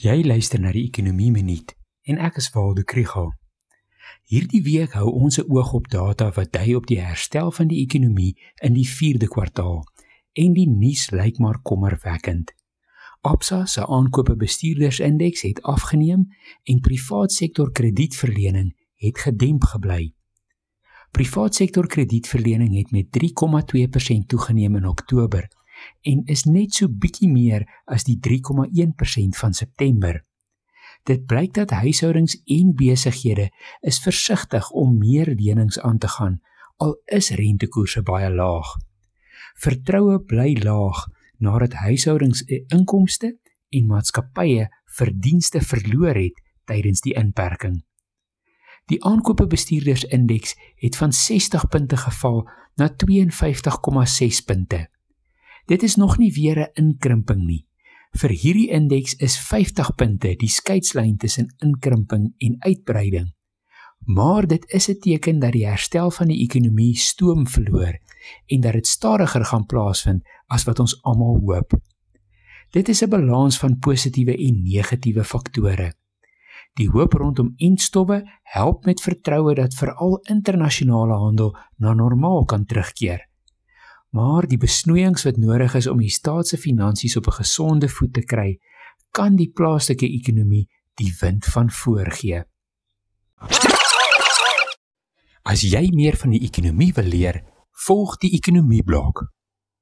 Jy luister na die Ekonomie Minuut en ek is Waldo Krügel. Hierdie week hou ons 'n oog op data wat dui op die herstel van die ekonomie in die 4de kwartaal en die nuus lyk maar kommerwekkend. Absa se aankope bestuurdersindeks het afgeneem en privaat sektor kredietverlening het gedemp gebly. Privaat sektor kredietverlening het met 3,2% toegeneem in Oktober en is net so bietjie meer as die 3,1% van September. Dit blyk dat huishoudings en besighede is versigtig om meer lenings aan te gaan al is rentekoerse baie laag. Vertroue bly laag nadat huishoudings 'n inkomste en maatskappye verdienste verloor het tydens die inperking. Die aankope bestuurdersindeks het van 60 punte geval na 52,6 punte. Dit is nog nie weer 'n inkrimping nie. Vir hierdie indeks is 50 punte die skeidslyn tussen inkrimping en uitbreiding. Maar dit is 'n teken dat die herstel van die ekonomie stoom verloor en dat dit stadiger gaan plaasvind as wat ons almal hoop. Dit is 'n balans van positiewe en negatiewe faktore. Die hoop rondom instowwe help met vertroue dat veral internasionale handel na normaal kan terugkeer. Maar die besnoeiings wat nodig is om die staat se finansies op 'n gesonde voet te kry, kan die plaaslike ekonomie die wind van voor gee. As jy meer van die ekonomie wil leer, volg die ekonomie blok.